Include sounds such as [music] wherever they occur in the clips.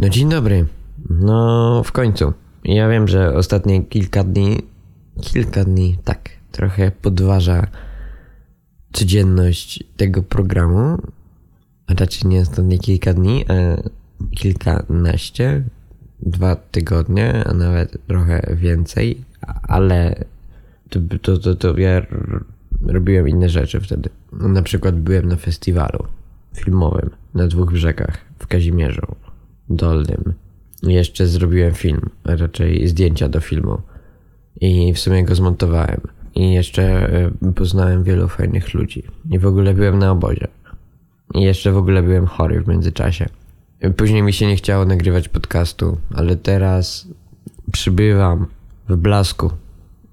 No dzień dobry. No w końcu. Ja wiem, że ostatnie kilka dni, kilka dni, tak, trochę podważa codzienność tego programu. A raczej nie ostatnie kilka dni, a kilkanaście, dwa tygodnie, a nawet trochę więcej, ale to, to, to, to ja robiłem inne rzeczy wtedy. Na przykład byłem na festiwalu filmowym na dwóch brzegach w Kazimierzu Dolnym. Jeszcze zrobiłem film, raczej zdjęcia do filmu i w sumie go zmontowałem. I jeszcze y, poznałem wielu fajnych ludzi. I w ogóle byłem na obozie. I jeszcze w ogóle byłem chory w międzyczasie. Później mi się nie chciało nagrywać podcastu, ale teraz przybywam w blasku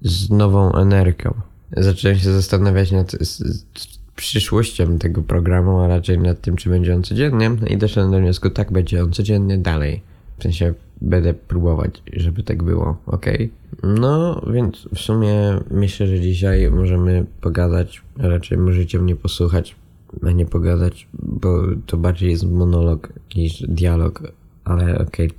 z nową energią. Zacząłem się zastanawiać nad przyszłością tego programu, a raczej nad tym, czy będzie on codziennie. I doszedłem do wniosku, tak, będzie on codziennie dalej. W sensie będę próbować, żeby tak było, ok? No, więc w sumie myślę, że dzisiaj możemy pogadać, a raczej możecie mnie posłuchać, a nie pogadać, bo to bardziej jest monolog niż dialog, ale okej.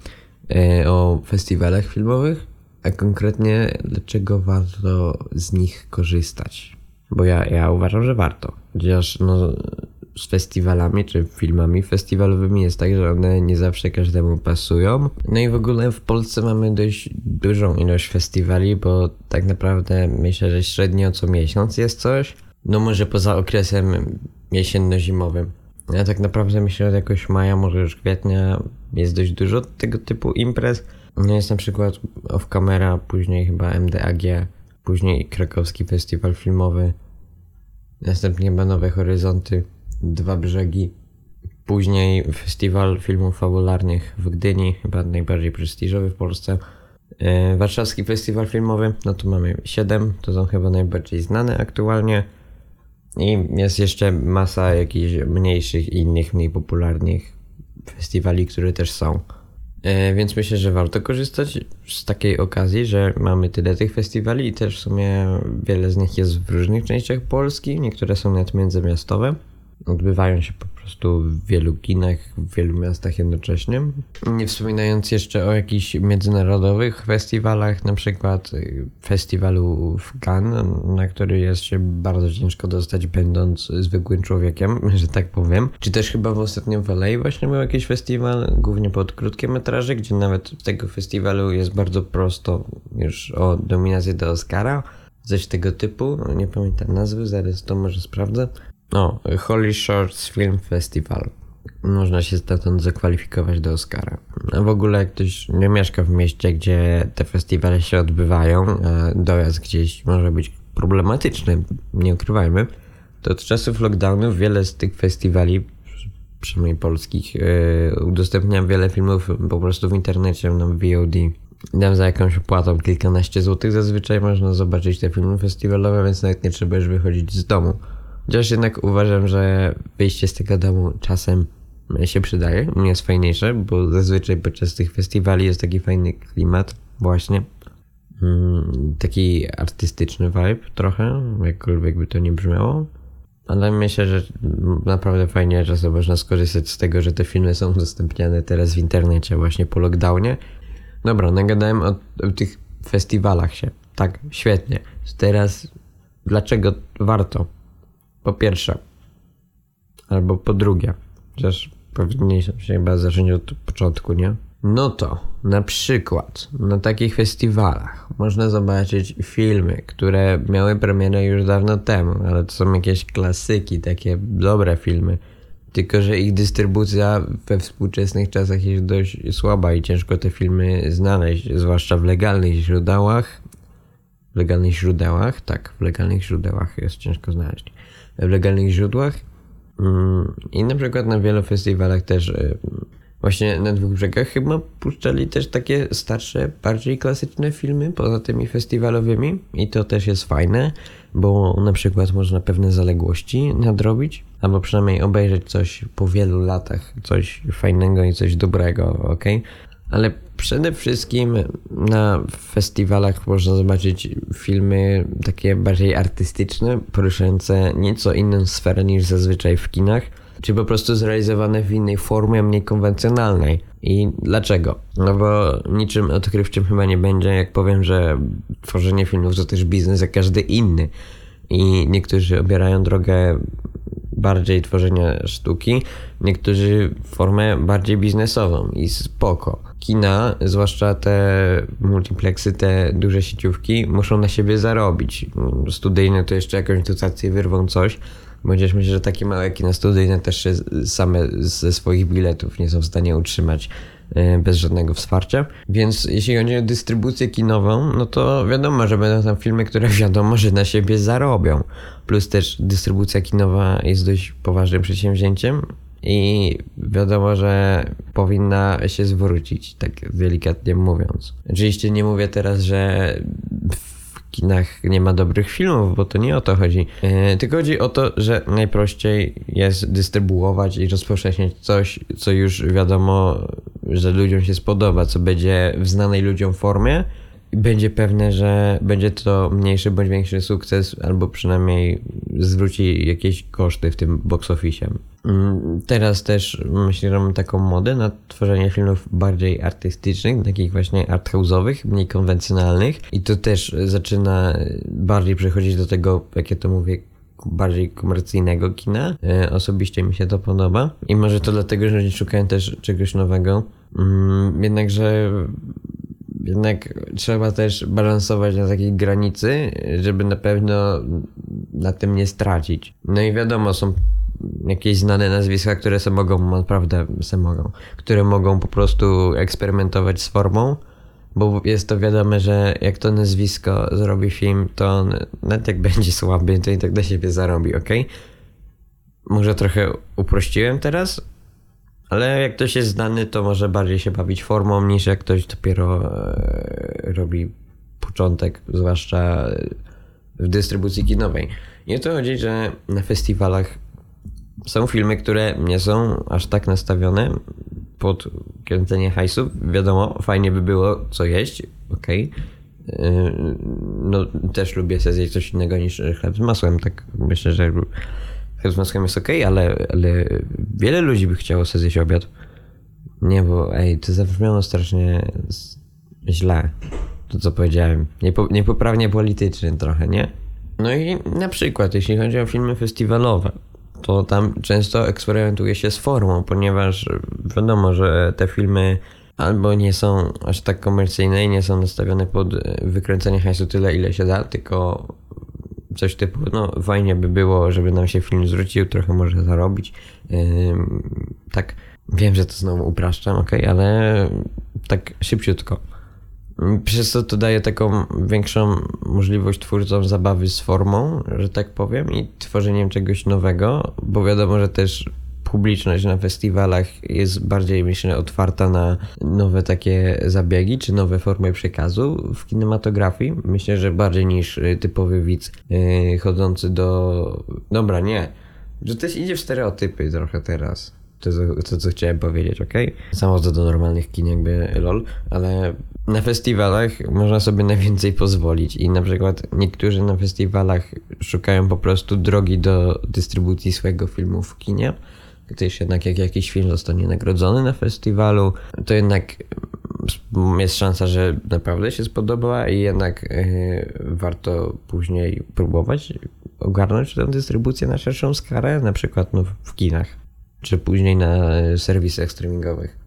E, O festiwalach filmowych, a konkretnie dlaczego warto z nich korzystać. Bo ja, ja uważam, że warto. Chociaż no, z festiwalami czy filmami festiwalowymi jest tak, że one nie zawsze każdemu pasują. No i w ogóle w Polsce mamy dość dużą ilość festiwali, bo tak naprawdę myślę, że średnio co miesiąc jest coś. No może poza okresem jesienno-zimowym. Ja tak naprawdę myślę, że jakoś maja, może już kwietnia jest dość dużo tego typu imprez. No jest na przykład Off Camera, później chyba MDAG, później Krakowski Festiwal Filmowy, następnie chyba Nowe Horyzonty, Dwa Brzegi, później Festiwal Filmów Fabularnych w Gdyni, chyba najbardziej prestiżowy w Polsce. E, Warszawski Festiwal Filmowy, no tu mamy 7, to są chyba najbardziej znane aktualnie. I jest jeszcze masa jakichś mniejszych i innych, mniej popularnych festiwali, które też są. E, więc myślę, że warto korzystać z takiej okazji, że mamy tyle tych festiwali i też w sumie wiele z nich jest w różnych częściach Polski, niektóre są nawet międzymiastowe. Odbywają się po prostu w wielu kinach, w wielu miastach jednocześnie. Nie wspominając jeszcze o jakichś międzynarodowych festiwalach, na przykład y, festiwalu w Cannes, na który jest się bardzo ciężko dostać, będąc zwykłym człowiekiem, [laughs] że tak powiem. Czy też chyba w ostatnim w LA właśnie był jakiś festiwal, głównie pod krótkie metraże, gdzie nawet tego festiwalu jest bardzo prosto już o dominację do Oscara. Coś tego typu, nie pamiętam nazwy, zaraz to może sprawdzę. O, Holy Shorts Film Festival. Można się stamtąd zakwalifikować do Oscara. A w ogóle jak ktoś nie mieszka w mieście, gdzie te festiwale się odbywają, a dojazd gdzieś może być problematyczny, nie ukrywajmy, to od czasów lockdownu wiele z tych festiwali, przynajmniej polskich, yy, udostępnia wiele filmów po prostu w internecie na VOD. Tam za jakąś opłatą kilkanaście złotych zazwyczaj można zobaczyć te filmy festiwalowe, więc nawet nie trzeba już wychodzić z domu. Chociaż jednak uważam, że wyjście z tego domu czasem się przydaje. Mnie jest fajniejsze, bo zazwyczaj podczas tych festiwali jest taki fajny klimat, właśnie. Mm, taki artystyczny vibe trochę, jakkolwiek by to nie brzmiało. Ale myślę, że naprawdę fajnie czasem można skorzystać z tego, że te filmy są udostępniane teraz w internecie właśnie po lockdownie. Dobra, nagadałem o, o tych festiwalach się. Tak, świetnie. Teraz dlaczego warto? Po pierwsze, albo po drugie, chociaż powinniśmy się chyba zacząć od początku, nie? No to na przykład na takich festiwalach można zobaczyć filmy, które miały premierę już dawno temu, ale to są jakieś klasyki, takie dobre filmy. Tylko, że ich dystrybucja we współczesnych czasach jest dość słaba i ciężko te filmy znaleźć, zwłaszcza w legalnych źródłach. W legalnych źródłach, tak, w legalnych źródłach jest ciężko znaleźć. W legalnych źródłach mm, i na przykład na wielu festiwalach też y, właśnie na dwóch brzegach chyba puszczali też takie starsze, bardziej klasyczne filmy poza tymi festiwalowymi i to też jest fajne, bo na przykład można pewne zaległości nadrobić, albo przynajmniej obejrzeć coś po wielu latach, coś fajnego i coś dobrego, ok? Ale przede wszystkim na festiwalach można zobaczyć filmy takie bardziej artystyczne, poruszające nieco inną sferę niż zazwyczaj w kinach. czy po prostu zrealizowane w innej formie, mniej konwencjonalnej. I dlaczego? No bo niczym odkrywczym chyba nie będzie, jak powiem, że tworzenie filmów to też biznes jak każdy inny. I niektórzy obierają drogę bardziej tworzenia sztuki, niektórzy formę bardziej biznesową i spoko. Kina, zwłaszcza te multiplexy, te duże sieciówki, muszą na siebie zarobić. Studyjne to jeszcze jakąś dotację wyrwą coś, Chociaż myślę, że takie małe kina studyjne też same ze swoich biletów nie są w stanie utrzymać e, bez żadnego wsparcia. Więc jeśli chodzi o dystrybucję kinową, no to wiadomo, że będą tam filmy, które [laughs] wiadomo, że na siebie zarobią. Plus też dystrybucja kinowa jest dość poważnym przedsięwzięciem i wiadomo, że powinna się zwrócić, tak delikatnie mówiąc. Oczywiście nie mówię teraz, że kinach nie ma dobrych filmów, bo to nie o to chodzi. Yy, tylko chodzi o to, że najprościej jest dystrybuować i rozpowszechniać coś, co już wiadomo, że ludziom się spodoba, co będzie w znanej ludziom formie będzie pewne, że będzie to mniejszy bądź większy sukces, albo przynajmniej zwróci jakieś koszty w tym box office. Mm, teraz też myślę, że mam taką modę na tworzenie filmów bardziej artystycznych, takich właśnie arthouse'owych, mniej konwencjonalnych i to też zaczyna bardziej przechodzić do tego, jak ja to mówię, bardziej komercyjnego kina. E, osobiście mi się to podoba i może to dlatego, że szukałem też czegoś nowego. Mm, jednakże jednak trzeba też balansować na takiej granicy, żeby na pewno na tym nie stracić. No i wiadomo, są jakieś znane nazwiska, które se mogą, naprawdę se mogą, które mogą po prostu eksperymentować z formą, bo jest to wiadome, że jak to nazwisko zrobi film, to on, nawet jak będzie słaby, to i tak dla siebie zarobi, ok? Może trochę uprościłem teraz, ale jak ktoś jest znany, to może bardziej się bawić formą, niż jak ktoś dopiero e, robi początek, zwłaszcza w dystrybucji kinowej. O to chodzi, że na festiwalach są filmy, które nie są aż tak nastawione pod kręcenie hajsów. Wiadomo, fajnie by było co jeść, okej. Okay. No, też lubię sobie zjeść coś innego niż chleb z masłem. Tak myślę, że z masłem jest okej, okay, ale, ale wiele ludzi by chciało sobie zjeść obiad. Nie, bo ej, to zabrzmiało strasznie źle. To co powiedziałem. Niepo, niepoprawnie polityczny trochę, nie? No i na przykład, jeśli chodzi o filmy festiwalowe, to tam często eksperymentuje się z formą, ponieważ wiadomo, że te filmy albo nie są aż tak komercyjne i nie są nastawione pod wykręcenie hajsu tyle, ile się da, tylko coś typu, no fajnie by było, żeby nam się film zwrócił, trochę może zarobić. Tak, wiem, że to znowu upraszczam, ok, ale tak szybciutko. Przez to to daje taką większą możliwość twórcom zabawy z formą, że tak powiem, i tworzeniem czegoś nowego, bo wiadomo, że też publiczność na festiwalach jest bardziej, myślę, otwarta na nowe takie zabiegi, czy nowe formy przekazu w kinematografii. Myślę, że bardziej niż typowy widz yy, chodzący do... Dobra, nie. Że też idzie w stereotypy trochę teraz. To, to, co chciałem powiedzieć, ok? Samo co do normalnych kin, jakby lol, ale na festiwalach można sobie najwięcej pozwolić i na przykład niektórzy na festiwalach szukają po prostu drogi do dystrybucji swojego filmu w kinie. Gdyż jednak jak jakiś film zostanie nagrodzony na festiwalu, to jednak jest szansa, że naprawdę się spodoba i jednak yy, warto później próbować ogarnąć tę dystrybucję na szerszą skalę, na przykład no, w kinach, czy później na serwisach streamingowych.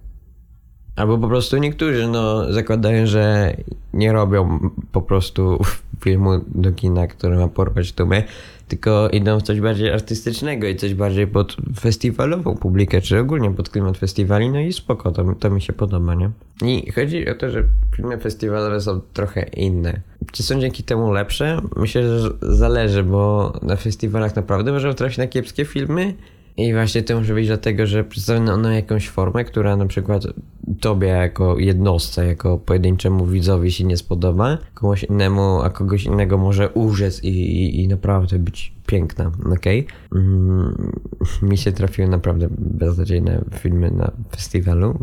Albo po prostu niektórzy no, zakładają, że nie robią po prostu [laughs] filmu do kina, który ma porwać tłumy, tylko idą w coś bardziej artystycznego i coś bardziej pod festiwalową publikę, czy ogólnie pod klimat festiwali, no i spoko, to, to mi się podoba, nie? I chodzi o to, że filmy festiwalowe są trochę inne. Czy są dzięki temu lepsze? Myślę, że zależy, bo na festiwalach naprawdę można trafić na kiepskie filmy, i właśnie to może być dlatego, że przedstawiono ono jakąś formę, która na przykład tobie jako jednostce, jako pojedynczemu widzowi się nie spodoba, komuś innemu, a kogoś innego może urzec i, i, i naprawdę być piękna, okej? Okay? Mm, mi się trafiły naprawdę beznadziejne filmy na festiwalu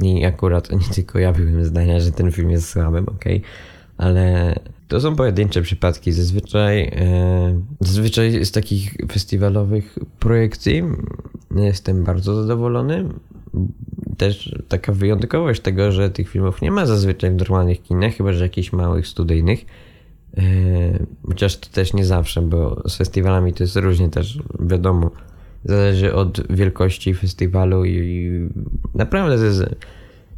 i akurat nie tylko ja byłem zdania, że ten film jest słabym, okej? Okay? Ale to są pojedyncze przypadki. Zazwyczaj, e, zazwyczaj z takich festiwalowych projekcji jestem bardzo zadowolony. Też taka wyjątkowość tego, że tych filmów nie ma zazwyczaj w normalnych kinach, chyba że jakichś małych studyjnych. E, chociaż to też nie zawsze, bo z festiwalami to jest różnie też, wiadomo. Zależy od wielkości festiwalu i naprawdę to jest,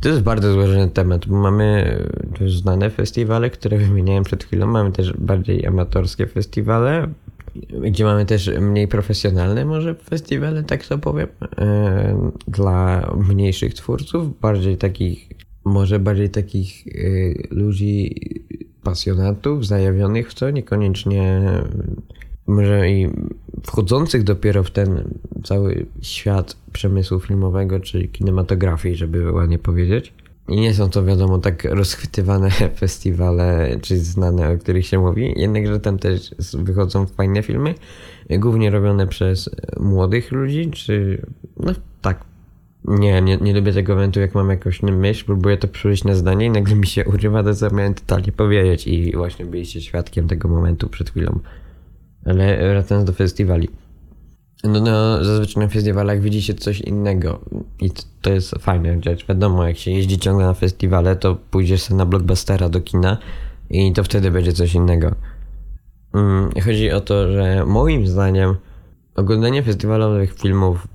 to jest bardzo złożony temat, mamy już znane festiwale, które wymieniałem przed chwilą, mamy też bardziej amatorskie festiwale, gdzie mamy też mniej profesjonalne może festiwale, tak to powiem, e, dla mniejszych twórców, bardziej takich, może bardziej takich e, ludzi, pasjonatów, zajawionych w to, niekoniecznie może i wchodzących dopiero w ten cały świat przemysłu filmowego czy kinematografii, żeby ładnie powiedzieć. I nie są to wiadomo tak rozchwytywane [laughs] festiwale, czy znane, o których się mówi, jednakże tam też wychodzą fajne filmy, głównie robione przez młodych ludzi, czy no tak. Nie, nie, nie lubię tego momentu, jak mam jakąś myśl, próbuję to przyjść na zdanie i nagle mi się urywa to, co miałem totalnie powiedzieć i właśnie byliście świadkiem tego momentu przed chwilą. Ale wracając do festiwali. No, no, zazwyczaj na festiwalach widzi się coś innego i to, to jest fajne rzecz. Wiadomo, jak się jeździ ciągle na festiwale, to pójdziesz sobie na blockbustera do kina i to wtedy będzie coś innego. Mm, chodzi o to, że moim zdaniem oglądanie festiwalowych filmów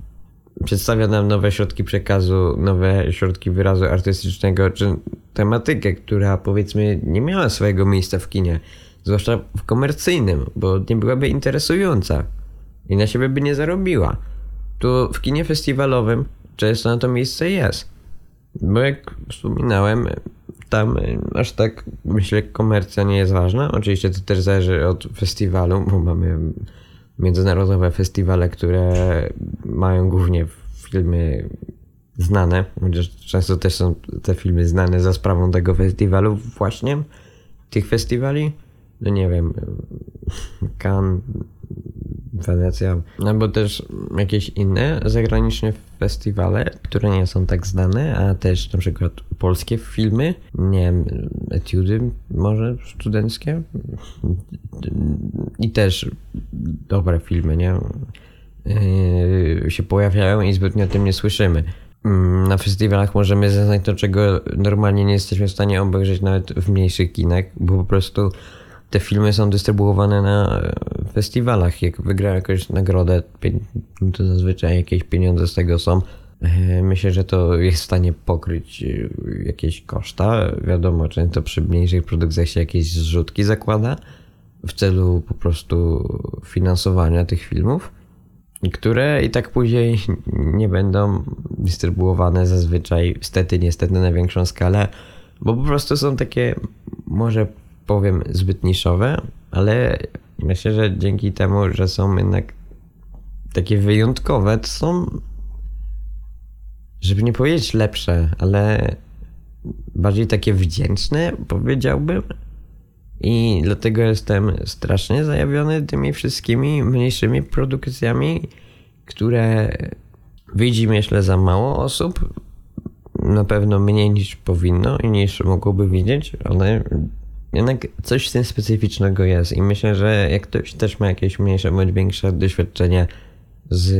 przedstawia nam nowe środki przekazu, nowe środki wyrazu artystycznego, czy tematykę, która powiedzmy nie miała swojego miejsca w kinie, zwłaszcza w komercyjnym, bo nie byłaby interesująca i na siebie by nie zarobiła. Tu w kinie festiwalowym często na to miejsce jest. Bo jak wspominałem, tam aż tak myślę komercja nie jest ważna. Oczywiście to też zależy od festiwalu, bo mamy międzynarodowe festiwale, które mają głównie filmy znane, chociaż często też są te filmy znane za sprawą tego festiwalu właśnie, tych festiwali. No nie wiem, Cannes, Wenecja, albo też jakieś inne zagraniczne festiwale, które nie są tak znane, a też na przykład polskie filmy, nie wiem, etiudy może studenckie i też dobre filmy, nie? Yy, się pojawiają i zbytnio o tym nie słyszymy. Mm, na festiwalach możemy zaznać to, czego normalnie nie jesteśmy w stanie obejrzeć nawet w mniejszych kinach, bo po prostu te filmy są dystrybuowane na festiwalach. Jak wygra jakąś nagrodę, to zazwyczaj jakieś pieniądze z tego są. E, myślę, że to jest w stanie pokryć e, jakieś koszta. Wiadomo, często przy mniejszych produkcjach się jakieś zrzutki zakłada w celu po prostu finansowania tych filmów, które i tak później nie będą dystrybuowane zazwyczaj, stety, niestety na większą skalę, bo po prostu są takie może powiem zbyt niszowe, ale myślę, że dzięki temu, że są jednak takie wyjątkowe, to są, żeby nie powiedzieć lepsze, ale bardziej takie wdzięczne, powiedziałbym. I dlatego jestem strasznie zajawiony tymi wszystkimi mniejszymi produkcjami, które widzi myślę za mało osób. Na pewno mniej niż powinno i niż mogłoby widzieć, ale jednak coś z tym specyficznego jest i myślę, że jak ktoś też ma jakieś mniejsze bądź większe doświadczenie z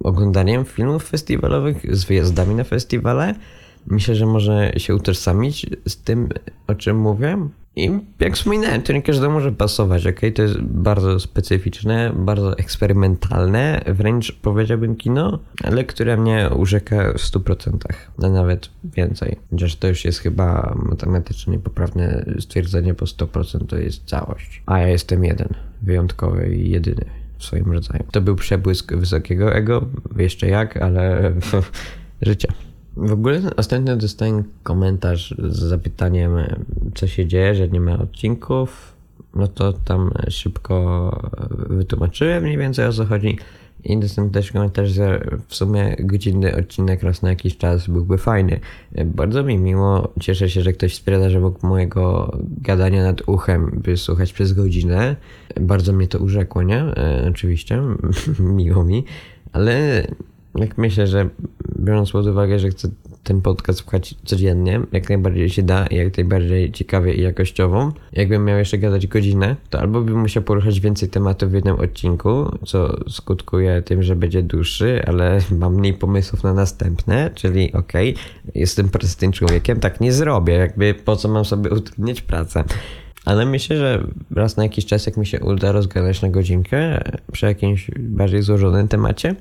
oglądaniem filmów festiwalowych, z wyjazdami na festiwale, myślę, że może się utożsamić z tym, o czym mówię. I jak wspominałem, to nie każdemu może pasować, ok? To jest bardzo specyficzne, bardzo eksperymentalne, wręcz powiedziałbym kino, ale które mnie urzeka w 100%, a nawet więcej. Chociaż to już jest chyba matematycznie poprawne stwierdzenie, bo 100% to jest całość. A ja jestem jeden, wyjątkowy i jedyny w swoim rodzaju. To był przebłysk wysokiego ego, jeszcze jak, ale [laughs] życia. W ogóle ostatnio dostałem komentarz z zapytaniem, co się dzieje, że nie ma odcinków. No to tam szybko wytłumaczyłem mniej więcej o co chodzi. I dostałem też komentarz, że w sumie godzinny odcinek raz na jakiś czas byłby fajny. Bardzo mi miło, cieszę się, że ktoś stwierdza, że mógł mojego gadania nad uchem wysłuchać przez godzinę. Bardzo mnie to urzekło, nie? E, oczywiście, [laughs] miło mi, ale jak myślę, że biorąc pod uwagę, że chcę ten podcast słuchać codziennie, jak najbardziej się da i jak najbardziej ciekawie i jakościową. Jakbym miał jeszcze gadać godzinę, to albo bym musiał poruszać więcej tematów w jednym odcinku, co skutkuje tym, że będzie dłuższy, ale [laughs] mam mniej pomysłów na następne, czyli okej, okay, jestem prostym człowiekiem, tak nie zrobię, jakby po co mam sobie utrudniać pracę. Ale myślę, że raz na jakiś czas, jak mi się uda rozgadać na godzinkę przy jakimś bardziej złożonym temacie,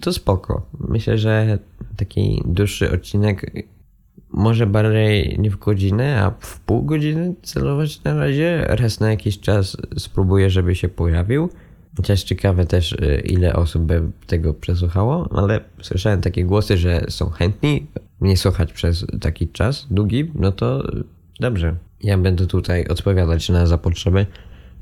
to spoko. Myślę, że taki dłuższy odcinek może bardziej nie w godzinę, a w pół godziny celować na razie. Raz na jakiś czas spróbuję, żeby się pojawił. Chociaż ciekawe też, y, ile osób by tego przesłuchało, ale słyszałem takie głosy, że są chętni mnie słuchać przez taki czas długi, no to dobrze. Ja będę tutaj odpowiadać na zapotrzeby.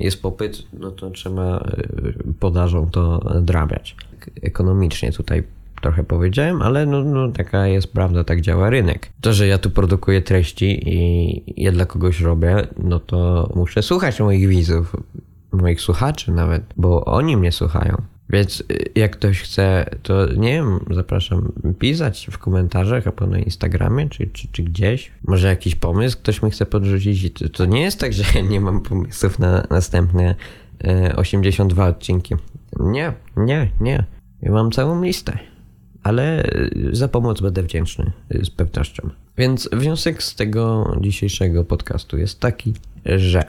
Jest popyt, no to trzeba y, podażą to drabiać. Ekonomicznie tutaj trochę powiedziałem, ale no, no, taka jest prawda, tak działa rynek. To, że ja tu produkuję treści i je dla kogoś robię, no to muszę słuchać moich widzów, moich słuchaczy nawet, bo oni mnie słuchają. Więc y, jak ktoś chce, to nie wiem, zapraszam pisać w komentarzach albo na Instagramie czy, czy, czy gdzieś. Może jakiś pomysł ktoś mi chce podrzucić. To, to nie jest tak, że [laughs] nie mam pomysłów na następne 82 e, odcinki. Nie, nie, nie. Ja mam całą listę. Ale za pomoc będę wdzięczny z pewnością. Więc wniosek z tego dzisiejszego podcastu jest taki, że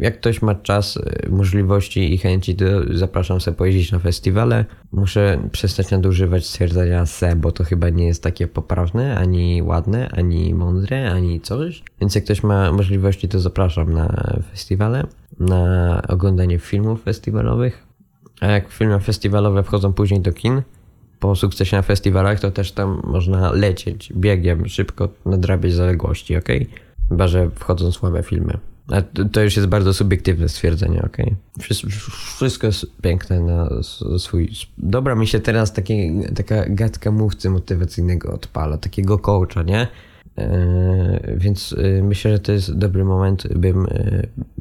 jak ktoś ma czas, możliwości i chęci, to zapraszam sobie pojeździć na festiwale. Muszę przestać nadużywać stwierdzenia se, bo to chyba nie jest takie poprawne, ani ładne, ani mądre, ani coś. Więc jak ktoś ma możliwości, to zapraszam na festiwale, na oglądanie filmów festiwalowych. A jak filmy festiwalowe wchodzą później do kin, po sukcesie na festiwalach, to też tam można lecieć biegiem, szybko nadrabiać zaległości, ok? Chyba, że wchodzą słabe filmy. A to już jest bardzo subiektywne stwierdzenie, ok? Wszystko jest piękne na swój... Dobra, mi się teraz taka gadka mówcy motywacyjnego odpala, takiego coacha, nie? Yy, więc yy, myślę, że to jest dobry moment, bym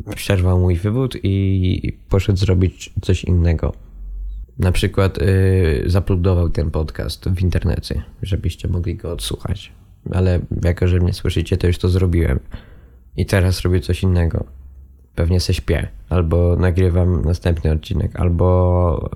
yy, przerwał mój wywód i poszedł zrobić coś innego. Na przykład zapludował ten podcast w internecie, żebyście mogli go odsłuchać. Ale jako, że mnie słyszycie, to już to zrobiłem. I teraz robię coś innego. Pewnie se śpię, albo nagrywam następny odcinek, albo